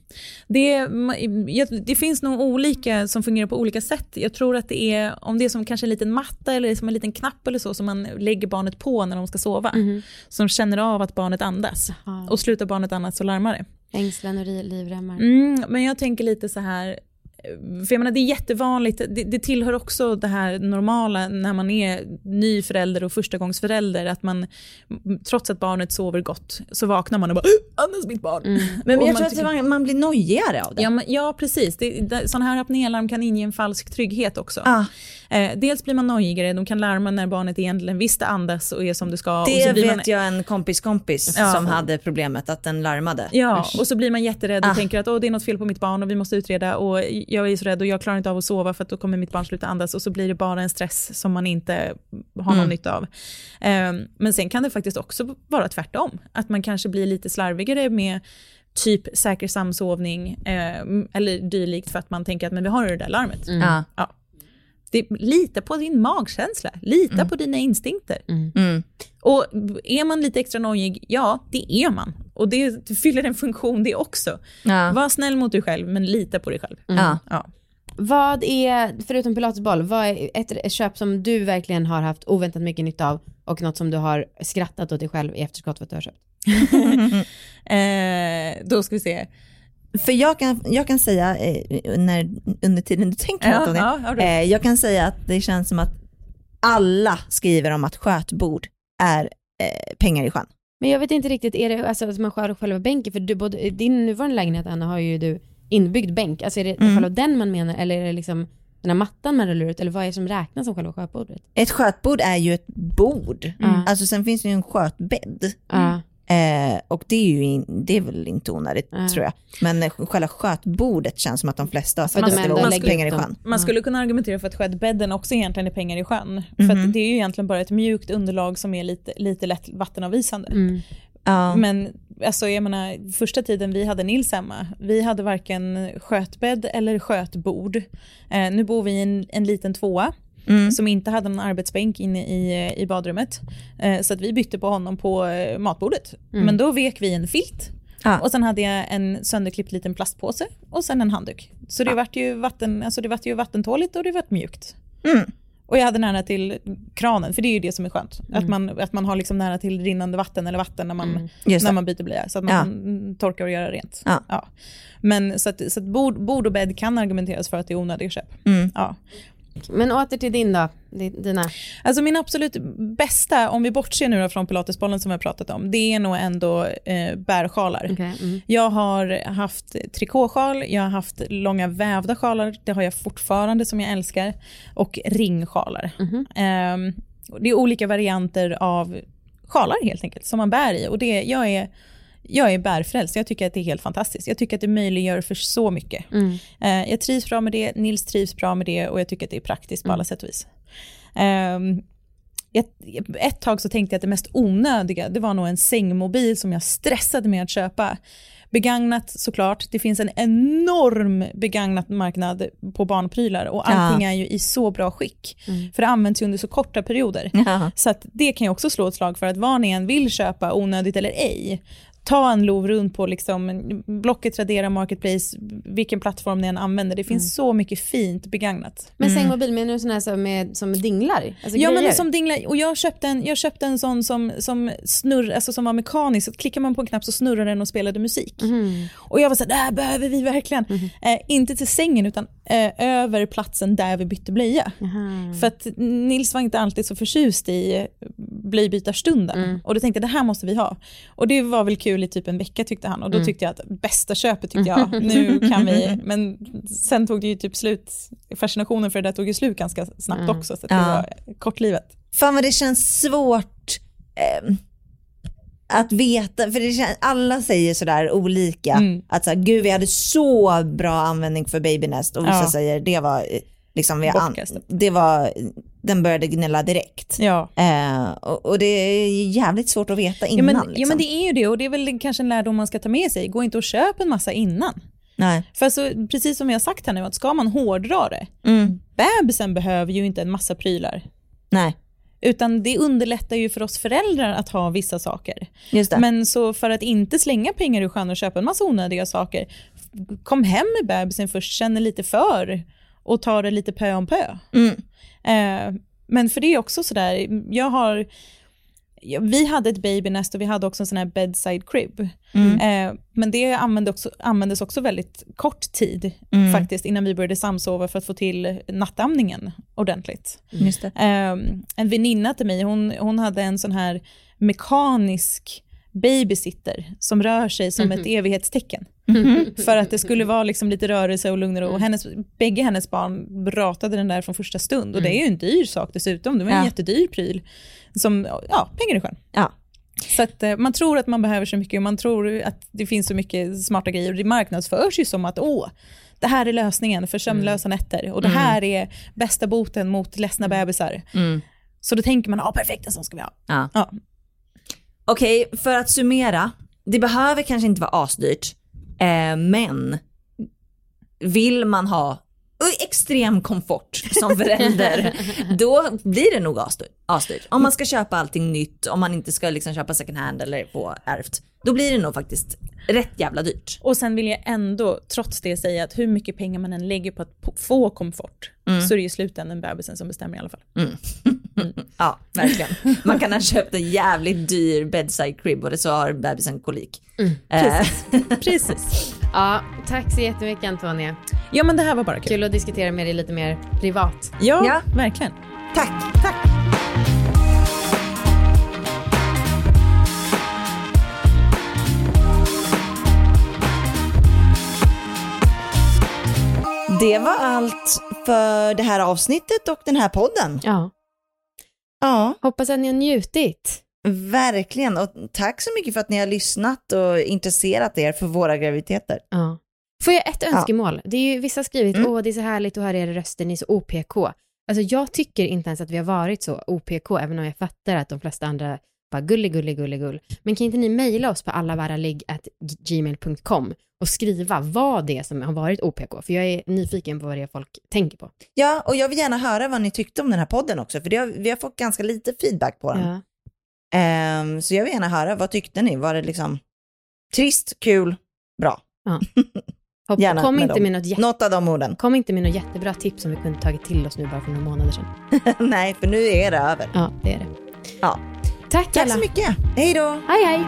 Det, är- jag- det finns nog olika som fungerar på olika sätt. Jag tror att det är, om det är som kanske en liten matta eller som en liten knapp eller så som man lägger barnet på när de ska sova. Mhm. Som känner av att barnet andas. Jaha. Och slutar barnet andas så larmar det. Ängslan och livremmar. Mm, men jag tänker lite så här, för jag menar det är jättevanligt, det, det tillhör också det här normala när man är ny förälder och förstagångsförälder, att man trots att barnet sover gott så vaknar man och bara "Åh, andas mitt barn. Mm. [LAUGHS] Men Och jag tror att tycker- man, man blir nojigare av det. Ja, men, ja precis, det, det, sådana här apnélarm kan inge en falsk trygghet också. Ah, Eh, dels blir man nojigare, de kan larma när barnet egentligen visst andas och är som det ska. det vet man, jag en kompis kompis Ja. som hade problemet att den larmade. Ja, och så blir man jätterädd och Ah. tänker att Åh, det är något fel på mitt barn och vi måste utreda och jag är så rädd och jag klarar inte av att sova för att då kommer mitt barn sluta andas och så blir det bara en stress som man inte har någon Mm. nytta av. Ehm, men sen kan det faktiskt också vara tvärtom, att man kanske blir lite slarvigare med typ säker samsovning eh, eller dylikt för att man tänker att men vi har det där larmet. Ja. Ja. Det, lita på din magkänsla, lita på dina instinkter. Mm. Och är man lite extra nojig, ja det är man. Och det fyller en funktion det också. Ja. Var snäll mot dig själv men lita på dig själv. Ja. Ja. Vad är, förutom pilatesboll, vad är ett, ett köp som du verkligen har haft oväntat mycket nytta av och något som du har skrattat åt dig själv i efterskott för att du har köpt? [LAUGHS] [LAUGHS] Eh, då ska vi se. För jag kan, jag kan säga, eh, när, under tiden du tänker Ja, något om det, ja, du. eh, jag kan säga att det känns som att alla skriver om att skötbord är eh, pengar i sjön. Men jag vet inte riktigt, är det alltså att man skär själva bänken? För du, både, din nuvarande lägenhet Anna har ju du inbyggd bänk. Alltså är det Mm. själva den man menar eller är det liksom den här mattan man rullar ut eller vad är det som räknas som själva skötbordet? Ett skötbord är ju ett bord. Mm. Alltså sen finns det ju en skötbädd. Ja. Eh, och det är ju in, det är väl inte onödigt Nej. tror jag. Men själva skötbordet känns som att de flesta har sagt ändå det var lägger pengar i sjön. Man skulle kunna argumentera för att skötbädden också egentligen är pengar i sjön. För att det är ju egentligen bara ett mjukt underlag som är lite, lite lätt vattenavvisande. Mm. Ja. Men alltså, jag menar, första tiden vi hade Nils hemma, vi hade varken skötbädd eller skötbord. Eh, nu bor vi i en, en liten tvåa Mm. som inte hade någon arbetsbänk inne i, i badrummet. Eh, så att vi bytte på honom på eh, matbordet. Mm. Men då vek vi en filt Ja. och sen hade jag en sönderklippt liten plastpåse och sen en handduk. Så det vart ju, vatten, alltså det vart ju vattentåligt och det vart mjukt. Mm. Och jag hade nära till kranen, för det är ju det som är skönt. Att, man, att man har liksom nära till rinnande vatten eller vatten när man, Mm. När man byter blöja. Så att man Ja. kan torka och göra rent. Ja. Men så att, så att bord, bord och bädd kan argumenteras för att det är onödiga köp. Mm. Ja. Men åter till din då, Di- dina. Alltså min absolut bästa, om vi bortser nu från pilatesbollen som vi har pratat om, det är nog ändå eh, bärsjalar. Okay. Mm. Jag har haft trikåsjal, jag har haft långa vävda sjalar, det har jag fortfarande som jag älskar, och ringsjalar. Ehm, och det är olika varianter av sjalar helt enkelt som man bär i och det, jag är jag är bärfrälst, jag tycker att det är helt fantastiskt. Jag tycker att det möjliggör för så mycket. Mm. Eh, jag trivs bra med det, Nils trivs bra med det och jag tycker att det är praktiskt på alla sätt och vis. Ehm, ett, ett tag så tänkte jag att det mest onödiga, det var nog en sängmobil som jag stressade med att köpa. Begagnat såklart, det finns en enorm begagnat marknad på barnprylar och allting är ju i så bra skick. Mm. För det används ju under så korta perioder. Ja. Så det kan jag också slå ett slag för att vad ni än vill köpa, onödigt eller ej, ta en lov runt på liksom Blocket, Tradera, Marketplace, vilken plattform ni än använder. Det finns så mycket fint begagnat. Men sängmobil, menar du sån här som, med, som dinglar? Alltså Ja grejer? men som dinglar, och jag köpte en, jag köpte en sån som, som snurr, alltså som var mekanisk, så klickar man på en knapp så snurrar den och spelade musik. Mhm. Och jag var såhär, det här behöver vi verkligen. Eh, inte till sängen utan eh, över platsen där vi bytte blöja. För att Nils var inte alltid så förtjust i blöjbytarstunden. Mm. Och då tänkte jag, det här måste vi ha. Och det var väl kul i typ en vecka tyckte han. Och då Mm. tyckte jag att bästa köpet tyckte jag, nu [LAUGHS] kan vi. Men sen tog det ju typ slut, fascinationen för det där tog ju slut ganska snabbt Mm. också. Så att Ja. det var kortlivet. Fan vad det känns svårt eh, att veta, för det känns, alla säger sådär olika. Mm. Att så här, gud vi hade så bra användning för babynest och vissa Ja. säger det var eh, liksom, vi an, det var, den började gnälla direkt. Ja. Eh, och, och det är jävligt svårt att veta Ja innan. men, liksom. ja men det är ju det och det är väl kanske en lärdom man ska ta med sig. Gå inte och köp en massa innan. Nej. För alltså, precis som jag sagt här nu, att ska man hårdra det, Mm. bebisen behöver ju inte en massa prylar. Nej, Utan det underlättar ju för oss föräldrar att ha vissa saker. just det. Men så för att inte slänga pengar ur sjön och köpa en massa onödiga saker, kom hem med bebisen först, känner lite för och ta det lite pö om pö. Mm. Eh, men för det är också sådär, jag har, vi hade ett babynest och vi hade också en sån här bedside crib. Mm. Eh, men det använde också, användes också väldigt kort tid Mm. faktiskt innan vi började samsova för att få till nattamningen ordentligt. Det. Eh, en väninna till mig, hon, hon hade en sån här mekanisk babysitter som rör sig som ett evighetstecken. För att det skulle vara liksom lite rörelse och lugnare och hennes, bägge hennes barn ratade den där från första stund. Och det är ju en dyr sak dessutom, det var en Ja. jättedyr pryl. Som, ja, pengar i sjön. Ja. Så att eh, man tror att man behöver så mycket och man tror att det finns så mycket smarta grejer och det marknadsförs ju som att åh, det här är lösningen för sömnlösa nätter och det här är bästa boten mot ledsna bebisar. Mm. Så då tänker man, ja perfekt en sån ska vi ha. Ja. Ja. Okej, för att summera. Det behöver kanske inte vara asdyrt, eh, men vill man ha extrem komfort som förälder, [LAUGHS] då blir det nog asdyrt. asdyrt. Om man ska köpa allting nytt, om man inte ska liksom köpa second hand eller få ärvt, då blir det nog faktiskt rätt jävla dyrt. Och sen vill jag ändå trots det säga att hur mycket pengar man än lägger på att få komfort så är det ju i slutändan bebisen som bestämmer i alla fall. [LAUGHS] Ja, verkligen. Man kan ha köpt en jävligt dyr bedside crib och det så har bebisen kolik. Eh, Precis. [LAUGHS] Ja, tack så jättemycket Antonia. Ja men det här var bara kul. Kul att diskutera med dig lite mer privat. Ja, Ja. verkligen. tack, tack. Det var allt för det här avsnittet och den här podden. Ja. Ja, Hoppas att ni har njutit. Verkligen. Och tack så mycket för att ni har lyssnat och intresserat er för våra graviditeter. Ja. Får jag ett önskemål? Det är ju, vissa har skrivit, åh det är så härligt att höra er röster, ni är så OPK. Alltså jag tycker inte ens att vi har varit så OPK, även om jag fattar att de flesta andra bara gullig, gullig, gullig, gull. Men kan inte ni mejla oss på allavaraligg.gmail.com och skriva vad det är som har varit OPK? För jag är nyfiken på vad det är folk tänker på. Ja, och jag vill gärna höra vad ni tyckte om den här podden också, för har, vi har fått ganska lite feedback på den. Ja. Ehm, så jag vill gärna höra, vad tyckte ni? Var det liksom trist, kul, bra? [LAUGHS] Hopp, Gärna kom, med inte dem. med något jätte, Något av de orden. kom inte med något jättebra tips som vi kunde tagit till oss nu bara för några månader sedan. [LAUGHS] Nej, för nu är det över. Ja, det är det. Ja. Tack, Tack alla. så mycket. Hej då! Hej, hej.